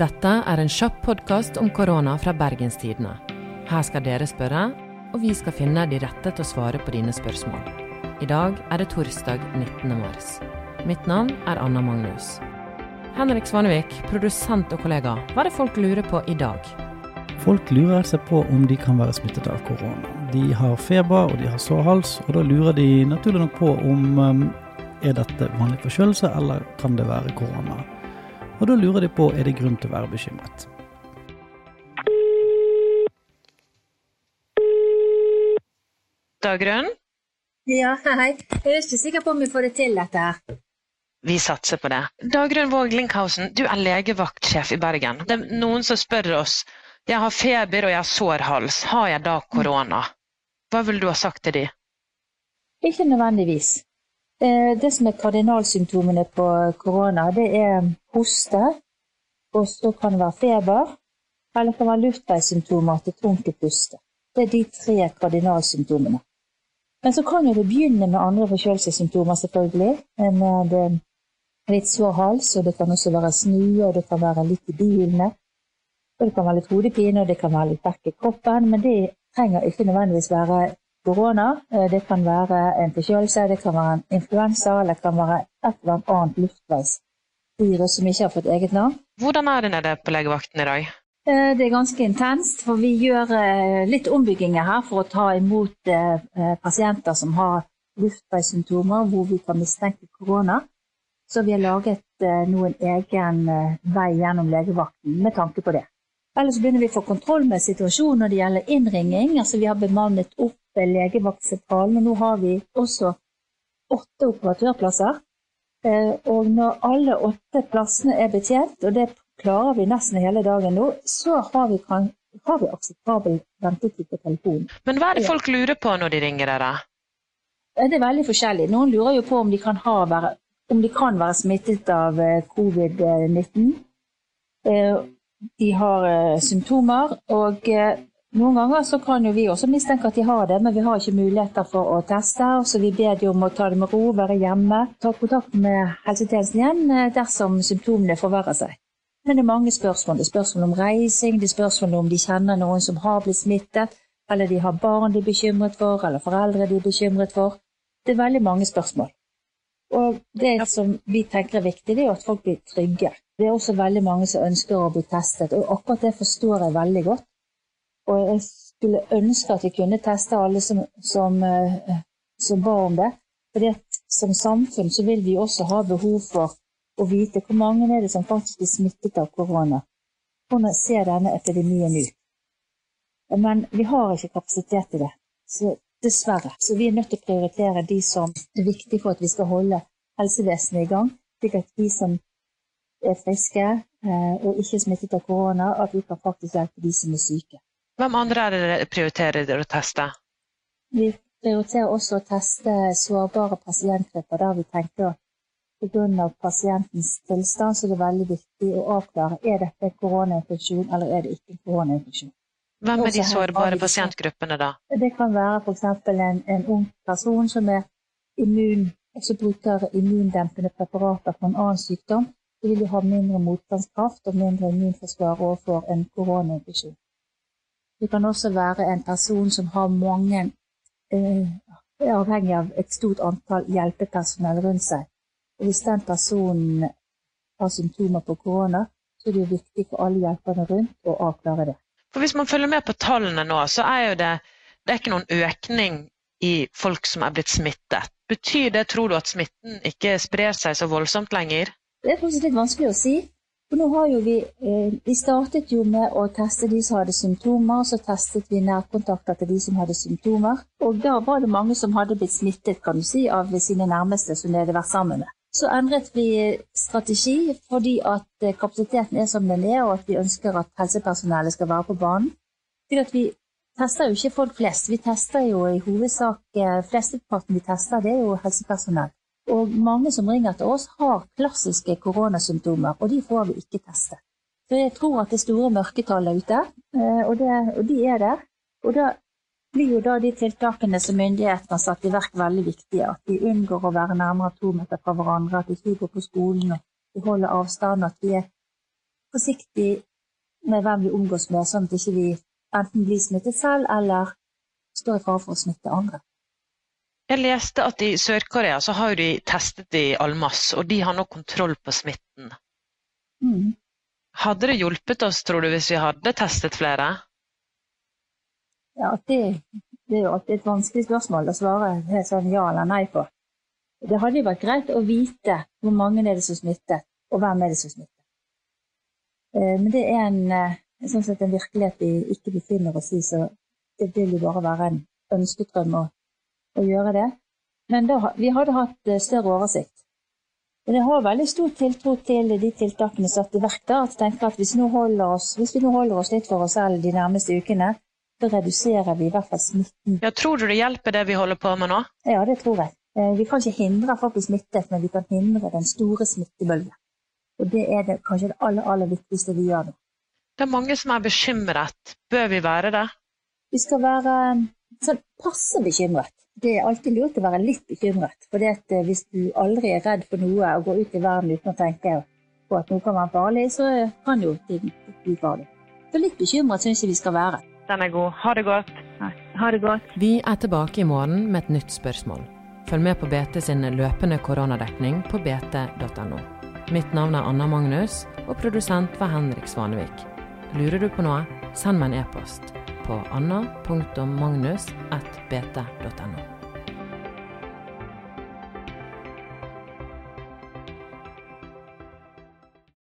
Dette er en kjapp podkast om korona fra Bergenstidene. Her skal dere spørre, og vi skal finne de rette til å svare på dine spørsmål. I dag er det torsdag 19. mars. Mitt navn er Anna Magnus. Henrik Svanevik, produsent og kollega, hva er det folk lurer på i dag? Folk lurer seg på om de kan være smittet av korona. De har feber og de har sår hals, og da lurer de naturlig nok på om um, er dette vanlig forkjølelse eller kan det være korona. Og da lurer de på er det grunn til å være bekymret. Dagrun, Ja, hei. Jeg er ikke sikker på om vi får det til, dette her. vi satser på det. Dagrun Våg Linkhausen, du er legevaktsjef i Bergen. Det er noen som spør oss jeg har feber og jeg har sår hals, har jeg da korona? Hva ville du ha sagt til de? Ikke nødvendigvis. Eh, Det som er kardinalsymptomene på korona, det er hoste, og så kan det være feber, eller det kan være luftveissymptomer til tungt å puste. Det er de tre kardinalsymptomene. Men så kan jo det begynne med andre forkjølelsessymptomer, selvfølgelig. Med eh, litt sår hals, og det kan også være snue, og det kan være litt i bilene. Og det kan være litt hodepine, og det kan være litt verk i kroppen, men det trenger ikke nødvendigvis være korona. Eh, Det kan være en forkjølelse, det kan være en influensa, eller det kan være et eller annet luftveisvirus som ikke har fått eget navn. Hvordan er det nede på legevakten i dag? Eh, Det er ganske intenst, for vi gjør eh, litt ombygginger her for å ta imot eh, pasienter som har luftveissymptomer hvor vi kan mistenke korona. Så vi har laget noen egen vei gjennom legevakten med tanke på det. Ellers begynner vi å få kontroll med situasjonen når det gjelder innringing. Altså Vi har bemannet opp legevaktsentralen, og nå har vi også åtte operatørplasser. Eh, Og når alle åtte plassene er betjent, og det klarer vi nesten hele dagen nå, så har vi, kan, har vi akseptabel ventetid på telefonen. Men hva er det folk lurer på når de ringer dere? Eh, Det er veldig forskjellig. Noen lurer jo på om de kan, ha, om de kan være smittet av eh, covid-19. Eh, De har symptomer, og noen ganger så kan jo vi også mistenke at de har det, men vi har ikke muligheter for å teste, så vi ber de om å ta det med ro, være hjemme, ta kontakt med helsetjenesten igjen eh, dersom symptomene forverrer seg. Men det er mange spørsmål. Det er spørsmål om reising, det er spørsmål om de kjenner noen som har blitt smittet, eller de har barn de er bekymret for, eller foreldre de er bekymret for. Det er veldig mange spørsmål. Og det som vi tenker er viktig, det er jo at folk blir trygge. Det er også veldig mange som ønsker å bli testet, og akkurat det forstår jeg veldig godt. Og jeg skulle ønske at vi kunne teste alle som, som, eh, som ba om det. At som samfunn så vil vi også ha behov for å vite hvor mange er det som faktisk blir smittet av korona. Hvordan ser denne epidemien ut? Men vi har ikke kapasitet til det, så dessverre. Så vi er nødt til å prioritere de som er viktige for at vi skal holde helsevesenet i gang, slik at de som er friske eh, og ikke smittet av korona, at vi kan faktisk hjelpe de som er syke. Hvem andre er det prioriterer dere å teste? Vi prioriterer også å teste sårbare pasientgrupper der vi tenker at pga. pasientens tilstand så er det veldig viktig å avklare er dette en koronainfeksjon eller er det ikke en koronainfeksjon. Hvem er de sårbare pasientgruppene da? Det kan være f.eks. En, en ung person som er immun, som bruker immundempende preparater for en annen sykdom. De vil jo ha mindre motstandskraft og mindre immunforsvar overfor en koronainfeksjon. Det kan også være en person som har mange eh, er avhengig av et stort antall hjelpepersonell rundt seg. Og hvis den personen har symptomer på korona, så er det jo viktig for alle hjelperne rundt å avklare det. For Hvis man følger med på tallene nå, så er jo det, det er ikke noen økning i folk som er blitt smittet. Betyr det, tror du, at smitten ikke sprer seg så voldsomt lenger? Det er faktisk litt vanskelig å si. For nå har jo vi, eh, vi startet jo med å teste de som hadde symptomer, så testet vi nærkontakter til de som hadde symptomer. Og da var det mange som hadde blitt smittet kan du si, av sine nærmeste som de hadde vært sammen med. Så endret vi strategi fordi at eh, kapasiteten er som den er, og at vi ønsker at helsepersonellet skal være på banen. Til at vi tester jo ikke folk flest. Vi tester jo i hovedsak eh, Flesteparten vi tester, det er jo helsepersonell. Og mange som ringer til oss, har klassiske koronasymptomer, og de får vi ikke testet. Så jeg tror at det er store mørketall der ute, eh, og, det, og de er der. Og da blir jo da de tiltakene som myndighetene har satt i verk veldig viktige. At vi unngår å være nærmere to meter fra hverandre, at vi ikke går på skolen, og vi holder avstand, at vi er forsiktige med hvem vi omgås med, sånn at ikke vi enten blir smittet selv eller står i fare for å smitte andre. Jeg leste at i Sør-Korea så har de testet i Almas, og de har nå kontroll på smitten. Mm. Hadde det hjulpet oss, tror du, hvis vi hadde testet flere? Ja, det, det er jo alltid et vanskelig spørsmål å svare helt sånn ja eller nei på. Det hadde jo vært greit å vite hvor mange er det som smittet, og hvem er det som smittet. Eh, Men det er en, eh, sånn en virkelighet vi ikke befinner oss i, så det vil jo bare være en ønskedrøm å gjøre det. Men da, vi hadde hatt eh, større oversikt. Og jeg har veldig stor tiltro til de tiltakene satt i verk. da, at tenker at hvis, oss, hvis vi nå holder oss litt for oss selv de nærmeste ukene, så reduserer vi i hvert fall smitten. Ja, tror du det hjelper det vi holder på med nå? Ja, det tror jeg. Eh, Vi kan ikke hindre folk i smittet, men vi kan hindre den store smittebølgen. Og det er det, kanskje det aller, aller viktigste vi gjør nå. Det er mange som er bekymret. Bør vi være det? Vi skal være eh, sånn passe bekymret. Det er alltid lurt å være litt bekymret. For hvis du aldri er redd for noe og går ut i verden uten å tenke på at noe kan være farlig, så kan jo tiden bli farlig. Så litt bekymret syns jeg vi skal være. Den er god. Ha det godt. Ha det godt. Vi er tilbake i morgen med et nytt spørsmål. Følg med på BT sin løpende koronadekning på bt.no. Mitt navn er Anna Magnus, og produsent var Henrik Svanevik. Lurer du på noe, send meg en e-post på anna.magnus.bt.no.